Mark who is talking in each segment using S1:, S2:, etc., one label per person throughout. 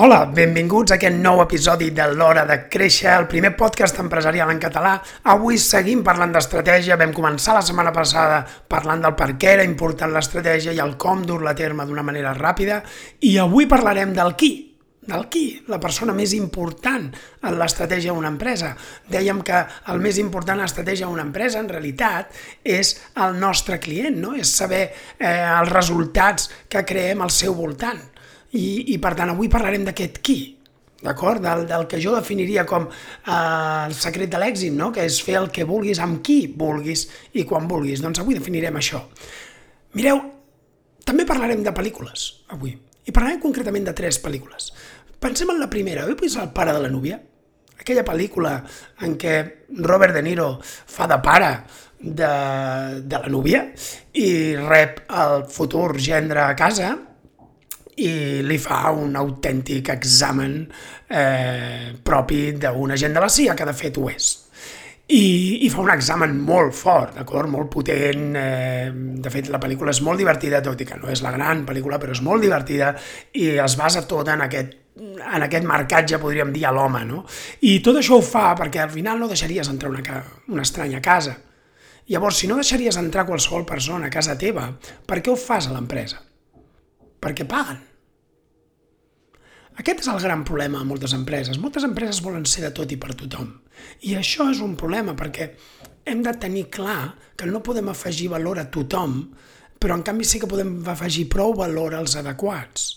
S1: Hola, benvinguts a aquest nou episodi de l'Hora de Créixer, el primer podcast empresarial en català. Avui seguim parlant d'estratègia, vam començar la setmana passada parlant del per què era important l'estratègia i el com dur-la a terme d'una manera ràpida, i avui parlarem del qui, del qui, la persona més important en l'estratègia d'una empresa. Dèiem que el més important en l'estratègia d'una empresa, en realitat, és el nostre client, no? és saber eh, els resultats que creem al seu voltant i, i per tant avui parlarem d'aquest qui, d'acord? Del, del que jo definiria com eh, el secret de l'èxit, no? que és fer el que vulguis amb qui vulguis i quan vulguis. Doncs avui definirem això. Mireu, també parlarem de pel·lícules avui, i parlarem concretament de tres pel·lícules. Pensem en la primera, heu vist El pare de la núvia? Aquella pel·lícula en què Robert De Niro fa de pare de, de la núvia i rep el futur gendre a casa i li fa un autèntic examen eh, propi d'un agent de la CIA, que de fet ho és. I, i fa un examen molt fort, d'acord? Molt potent. Eh, de fet, la pel·lícula és molt divertida, tot i que no és la gran pel·lícula, però és molt divertida i es basa tot en aquest en aquest marcatge, podríem dir, a l'home, no? I tot això ho fa perquè al final no deixaries entrar una, una estranya a casa. Llavors, si no deixaries entrar qualsevol persona a casa teva, per què ho fas a l'empresa? Perquè paguen. Aquest és el gran problema de moltes empreses. Moltes empreses volen ser de tot i per tothom. I això és un problema perquè hem de tenir clar que no podem afegir valor a tothom, però en canvi sí que podem afegir prou valor als adequats.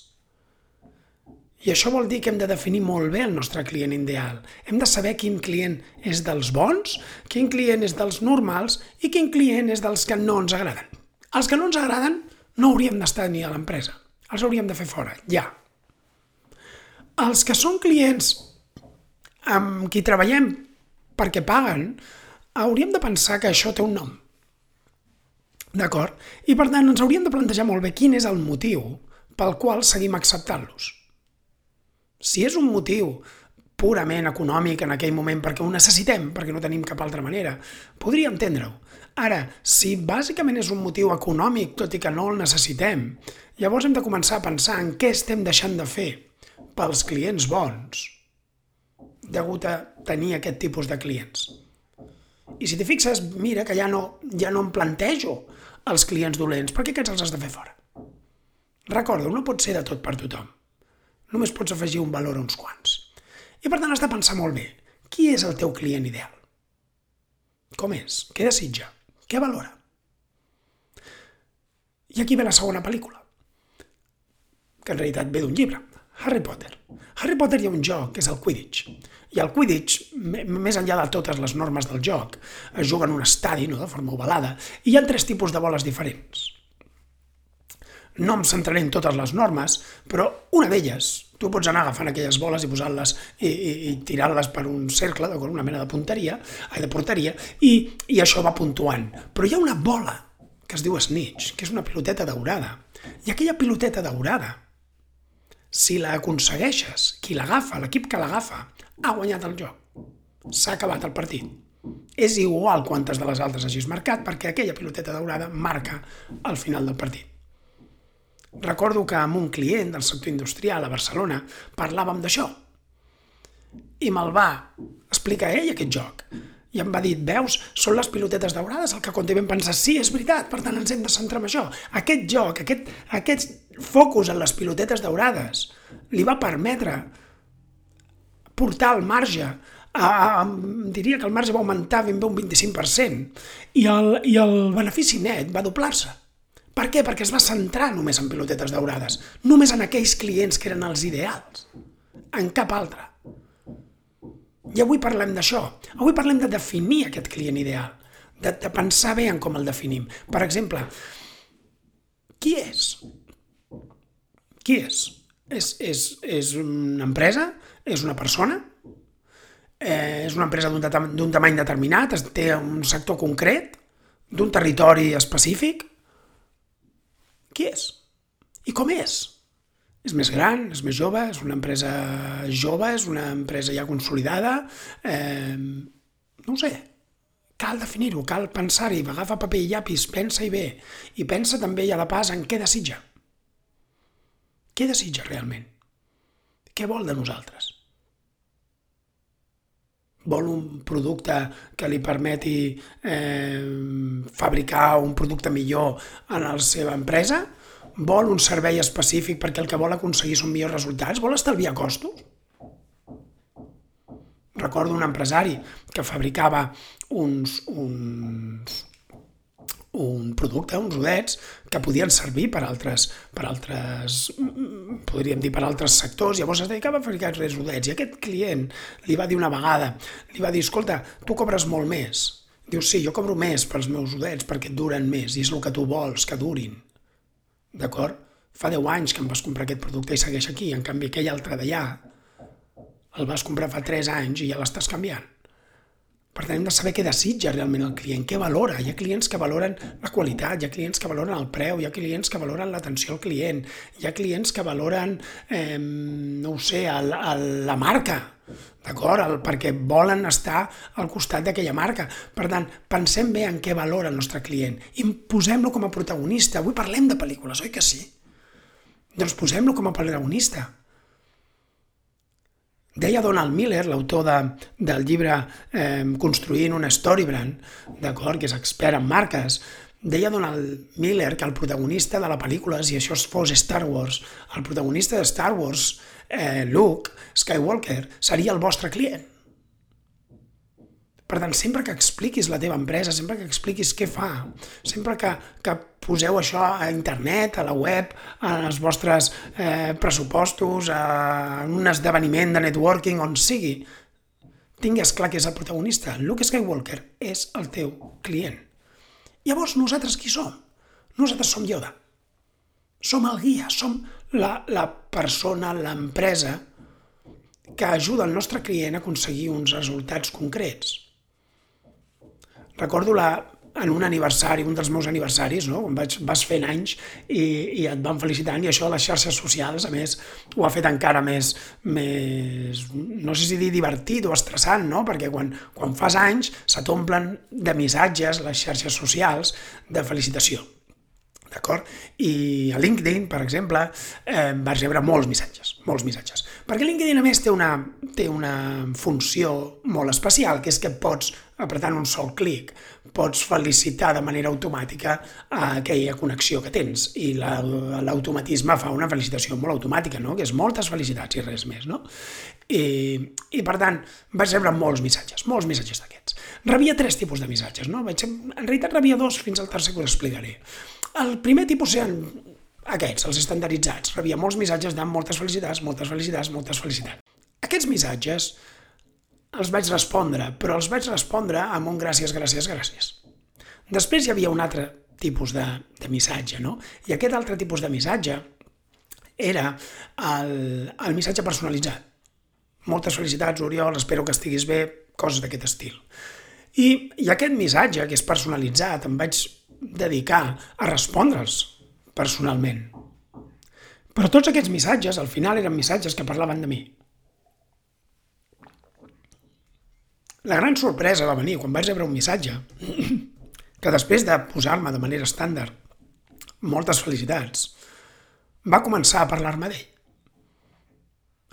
S1: I això vol dir que hem de definir molt bé el nostre client ideal. Hem de saber quin client és dels bons, quin client és dels normals i quin client és dels que no ens agraden. Els que no ens agraden no hauríem d'estar ni a l'empresa els hauríem de fer fora, ja. Els que són clients amb qui treballem perquè paguen, hauríem de pensar que això té un nom. D'acord? I per tant ens hauríem de plantejar molt bé quin és el motiu pel qual seguim acceptant-los. Si és un motiu purament econòmic en aquell moment perquè ho necessitem, perquè no tenim cap altra manera, podria entendre-ho. Ara, si bàsicament és un motiu econòmic, tot i que no el necessitem, llavors hem de començar a pensar en què estem deixant de fer pels clients bons degut a tenir aquest tipus de clients. I si t'hi fixes, mira que ja no, ja no em plantejo els clients dolents, perquè aquests els has de fer fora. Recorda, no pot ser de tot per tothom. Només pots afegir un valor a uns quants. I per tant has de pensar molt bé, qui és el teu client ideal? Com és? Què desitja? Què valora? I aquí ve la segona pel·lícula, que en realitat ve d'un llibre, Harry Potter. Harry Potter hi ha un joc, que és el Quidditch. I el Quidditch, més enllà de totes les normes del joc, es juga en un estadi, no, de forma ovalada, i hi ha tres tipus de boles diferents. No em centraré en totes les normes, però una d'elles, tu pots anar agafant aquelles boles i posant-les i, i, i tirant-les per un cercle, d'acord, una mena de punteria, de porteria, i, i això va puntuant. Però hi ha una bola que es diu snitch, que és una piloteta daurada. I aquella piloteta daurada, si la aconsegueixes, qui l'agafa, l'equip que l'agafa, ha guanyat el joc. S'ha acabat el partit. És igual quantes de les altres hagis marcat, perquè aquella piloteta daurada marca al final del partit. Recordo que amb un client del sector industrial a Barcelona parlàvem d'això. I me'l va explicar ell aquest joc. I em va dir, veus, són les pilotetes daurades el que quan vam pensar, sí, és veritat, per tant ens hem de centrar en això. Aquest joc, aquest, aquest focus en les pilotetes daurades li va permetre portar el marge a, a, diria que el marge va augmentar ben bé un 25% i el, i el benefici net va doblar-se. Per què? Perquè es va centrar només en pilotetes daurades, només en aquells clients que eren els ideals, en cap altre. I avui parlem d'això, avui parlem de definir aquest client ideal, de, de pensar bé en com el definim. Per exemple, qui és? Qui és és, és, és una empresa, és una persona, eh, és una empresa d'un tamany determinat, té un sector concret, d'un territori específic. Qui és? I com és? És més gran, és més jove, és una empresa jove, és una empresa ja consolidada, eh, no ho sé, cal definir-ho, cal pensar-hi, agafa paper i llapis, pensa-hi bé, i pensa també i a la pas en què desitja. Què desitja realment? Què vol de nosaltres? Vol un producte que li permeti eh, fabricar un producte millor en la seva empresa? Vol un servei específic perquè el que vol aconseguir són millors resultats? Vol estalviar costos? Recordo un empresari que fabricava uns, uns, un producte, uns udets, que podien servir per altres, per altres, podríem dir, per altres sectors. Llavors es dedicava a fabricar aquests udets. I aquest client li va dir una vegada, li va dir, escolta, tu cobres molt més. Diu, sí, jo cobro més pels meus udets perquè et duren més i és el que tu vols, que durin. D'acord? Fa 10 anys que em vas comprar aquest producte i segueix aquí, en canvi aquell altre d'allà el vas comprar fa 3 anys i ja l'estàs canviant. Per tant, hem de saber què desitja realment el client, què valora. Hi ha clients que valoren la qualitat, hi ha clients que valoren el preu, hi ha clients que valoren l'atenció al client, hi ha clients que valoren, eh, no ho sé, el, el, la marca, d'acord? Perquè volen estar al costat d'aquella marca. Per tant, pensem bé en què valora el nostre client i posem-lo com a protagonista. Avui parlem de pel·lícules, oi que sí? Doncs posem-lo com a protagonista. Deia Donald Miller, l'autor de, del llibre eh, Construint una Storybrand, d'acord, que és expert en marques, deia Donald Miller que el protagonista de la pel·lícula, si això fos Star Wars, el protagonista de Star Wars, eh, Luke Skywalker, seria el vostre client. Per tant, sempre que expliquis la teva empresa, sempre que expliquis què fa, sempre que, que poseu això a internet, a la web, els vostres eh, pressupostos, a, en un esdeveniment de networking, on sigui, tingues clar que és el protagonista. Luke Skywalker és el teu client. Llavors, nosaltres qui som? Nosaltres som Yoda. Som el guia, som la, la persona, l'empresa que ajuda el nostre client a aconseguir uns resultats concrets recordo la, en un aniversari, un dels meus aniversaris, no? quan vaig, vas fent anys i, i et van felicitant, i això a les xarxes socials, a més, ho ha fet encara més, més no sé si dir divertit o estressant, no? perquè quan, quan fas anys se t'omplen de missatges les xarxes socials de felicitació. D'acord? I a LinkedIn, per exemple, eh, vaig rebre molts missatges, molts missatges. Perquè LinkedIn, a més, té una, té una funció molt especial, que és que pots, apretant un sol clic, pots felicitar de manera automàtica aquella connexió que tens. I l'automatisme la, fa una felicitació molt automàtica, no? que és moltes felicitats i res més. No? I, I, per tant, vaig rebre molts missatges, molts missatges d'aquests. Rebia tres tipus de missatges, no? Vaig, en realitat rebia dos, fins al tercer que us explicaré. El primer tipus eren aquests, els estandarditzats. Rebia molts missatges de moltes felicitats, moltes felicitats, moltes felicitats. Aquests missatges els vaig respondre, però els vaig respondre amb un gràcies, gràcies, gràcies. Després hi havia un altre tipus de, de missatge, no? I aquest altre tipus de missatge era el, el missatge personalitzat. Moltes felicitats, Oriol, espero que estiguis bé, coses d'aquest estil. I, I aquest missatge, que és personalitzat, em vaig dedicar a respondre'ls personalment. Però tots aquests missatges, al final, eren missatges que parlaven de mi. La gran sorpresa va venir quan vaig rebre un missatge que després de posar-me de manera estàndard moltes felicitats, va començar a parlar-me d'ell.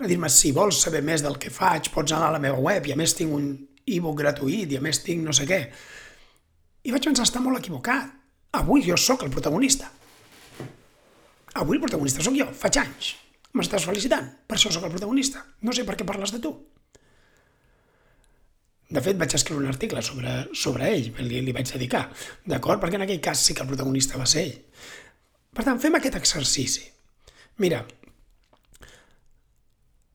S1: A dir-me, si vols saber més del que faig, pots anar a la meva web i a més tinc un e-book gratuït i a més tinc no sé què. I vaig pensar, està molt equivocat. Avui jo sóc el protagonista. Avui el protagonista sóc jo, faig anys. M'estàs felicitant, per això sóc el protagonista. No sé per què parles de tu. De fet, vaig escriure un article sobre, sobre ell, li, li vaig dedicar, d'acord? Perquè en aquell cas sí que el protagonista va ser ell. Per tant, fem aquest exercici. Mira,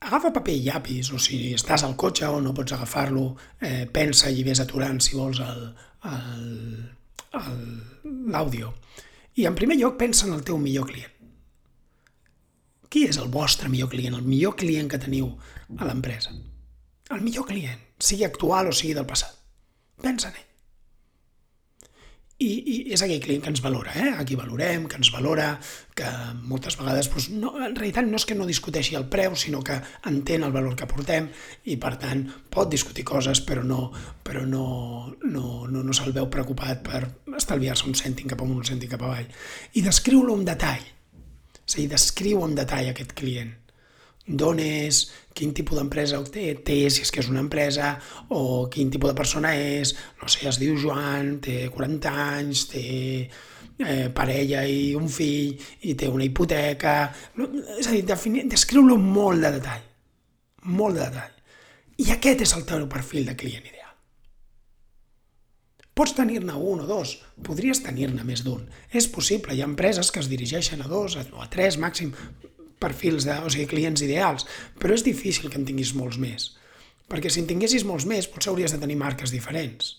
S1: agafa paper i llapis, o si estàs al cotxe o no pots agafar-lo, eh, pensa i vés aturant, si vols, l'àudio. I en primer lloc pensa en el teu millor client. Qui és el vostre millor client, el millor client que teniu a l'empresa? El millor client, sigui actual o sigui del passat. Pensa en ell. I, i és aquell client que ens valora, eh? a qui valorem, que ens valora, que moltes vegades, doncs, no, en realitat no és que no discuteixi el preu, sinó que entén el valor que portem i, per tant, pot discutir coses, però no, però no, no, no, no se'l veu preocupat per estalviar-se un cèntim cap amunt, un cèntim cap avall. I descriu-lo en detall. És a dir, descriu en detall aquest client d'on és, quin tipus d'empresa té, té, si és que és una empresa, o quin tipus de persona és, no sé, es diu Joan, té 40 anys, té eh, parella i un fill, i té una hipoteca... És a dir, descriu-lo molt de detall, molt de detall. I aquest és el teu perfil de client ideal. Pots tenir-ne un o dos, podries tenir-ne més d'un. És possible, hi ha empreses que es dirigeixen a dos o a tres màxim, perfils, de, o sigui, clients ideals, però és difícil que en tinguis molts més. Perquè si en tinguessis molts més, potser hauries de tenir marques diferents.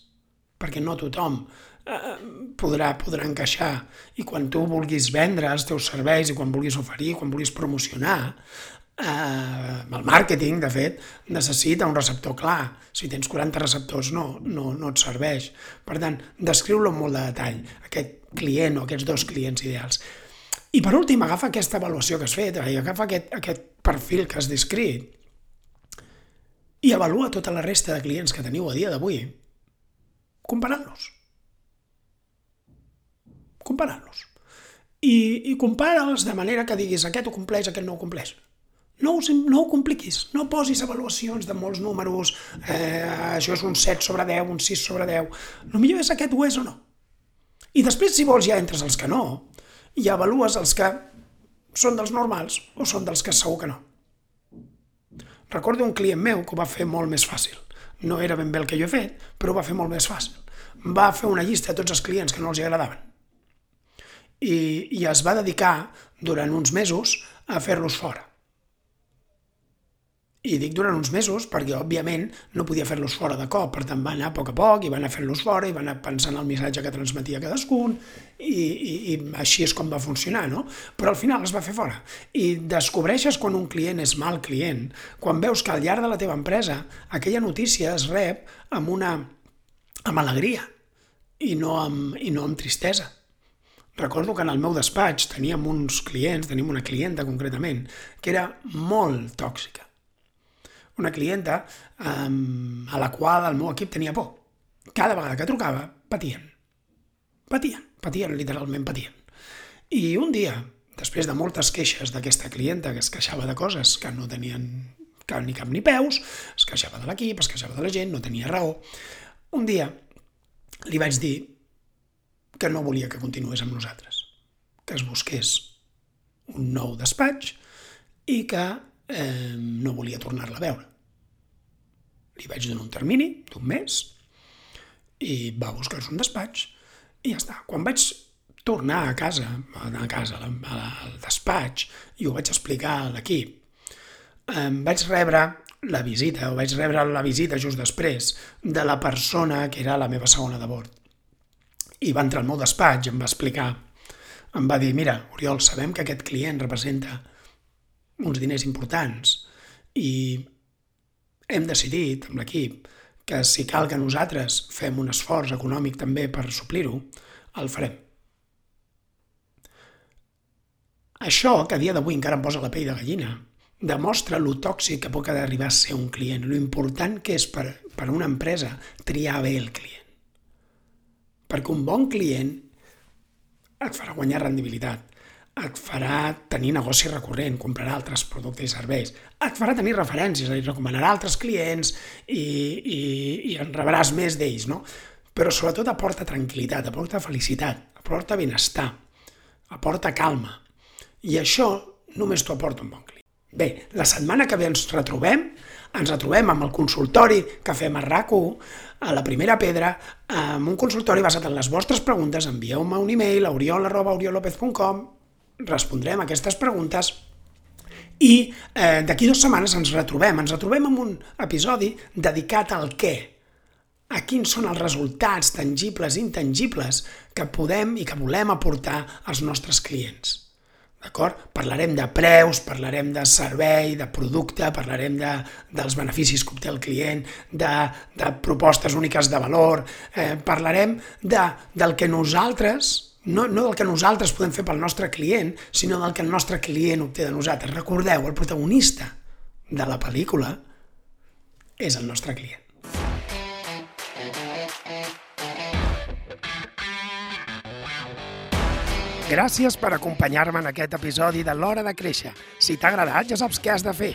S1: Perquè no tothom eh, podrà, podrà encaixar. I quan tu vulguis vendre els teus serveis i quan vulguis oferir, quan vulguis promocionar, eh, el màrqueting, de fet, necessita un receptor clar. Si tens 40 receptors no, no, no et serveix. Per tant, descriu-lo amb molt de detall, aquest client o aquests dos clients ideals. I per últim, agafa aquesta avaluació que has fet, i agafa aquest, aquest perfil que has descrit i avalua tota la resta de clients que teniu a dia d'avui comparant-los. Comparant-los. I, i compara'ls de manera que diguis aquest ho compleix, aquest no ho compleix. No ho, no ho compliquis, no posis avaluacions de molts números, eh, això és un 7 sobre 10, un 6 sobre 10. El millor és aquest ho és o no. I després, si vols, ja entres als que no, i avalues els que són dels normals o són dels que segur que no. Recordo un client meu que ho va fer molt més fàcil. No era ben bé el que jo he fet, però ho va fer molt més fàcil. Va fer una llista de tots els clients que no els agradaven. I, i es va dedicar durant uns mesos a fer-los fora. I dic durant uns mesos perquè, òbviament, no podia fer-los fora de cop, per tant va anar a poc a poc i va anar fent-los fora i va anar pensant el missatge que transmetia cadascun i, i, i així és com va funcionar, no? Però al final es va fer fora. I descobreixes quan un client és mal client, quan veus que al llarg de la teva empresa aquella notícia es rep amb una amb alegria i no amb, i no amb tristesa. Recordo que en el meu despatx teníem uns clients, teníem una clienta concretament, que era molt tòxica una clienta um, a la qual el meu equip tenia por. Cada vegada que trucava, patien. Patien, patien, literalment patien. I un dia, després de moltes queixes d'aquesta clienta que es queixava de coses que no tenien cap ni cap ni peus, es queixava de l'equip, es queixava de la gent, no tenia raó, un dia li vaig dir que no volia que continués amb nosaltres, que es busqués un nou despatx i que eh, no volia tornar-la a veure. Li vaig donar un termini d'un mes i va buscar-se un despatx i ja està. Quan vaig tornar a casa, a casa, al despatx, i ho vaig explicar a l'equip, em vaig rebre la visita, o vaig rebre la visita just després, de la persona que era la meva segona de bord. I va entrar al meu despatx, em va explicar, em va dir, mira, Oriol, sabem que aquest client representa uns diners importants i hem decidit amb l'equip que si cal que nosaltres fem un esforç econòmic també per suplir-ho, el farem. Això, que a dia d'avui encara em posa la pell de gallina, demostra lo tòxic que pot arribar a ser un client, lo important que és per, per una empresa triar bé el client. Perquè un bon client et farà guanyar rendibilitat, et farà tenir negoci recurrent, comprarà altres productes i serveis, et farà tenir referències, dir, recomanarà altres clients i, i, i en rebràs més d'ells, no? Però sobretot aporta tranquil·litat, aporta felicitat, aporta benestar, aporta calma. I això només t'ho aporta un bon client. Bé, la setmana que ve ens retrobem, ens retrobem amb el consultori que fem a rac a la primera pedra, amb un consultori basat en les vostres preguntes, envieu-me un e-mail a oriol.oriolopez.com respondrem aquestes preguntes i eh, d'aquí dues setmanes ens retrobem. Ens retrobem amb un episodi dedicat al què, a quins són els resultats tangibles i intangibles que podem i que volem aportar als nostres clients. D'acord? Parlarem de preus, parlarem de servei, de producte, parlarem de, dels beneficis que obté el client, de, de propostes úniques de valor, eh, parlarem de, del que nosaltres, no, no del que nosaltres podem fer pel nostre client, sinó del que el nostre client obté de nosaltres. Recordeu, el protagonista de la pel·lícula és el nostre client. Gràcies per acompanyar-me en aquest episodi de l'Hora de Créixer. Si t'ha agradat, ja saps què has de fer.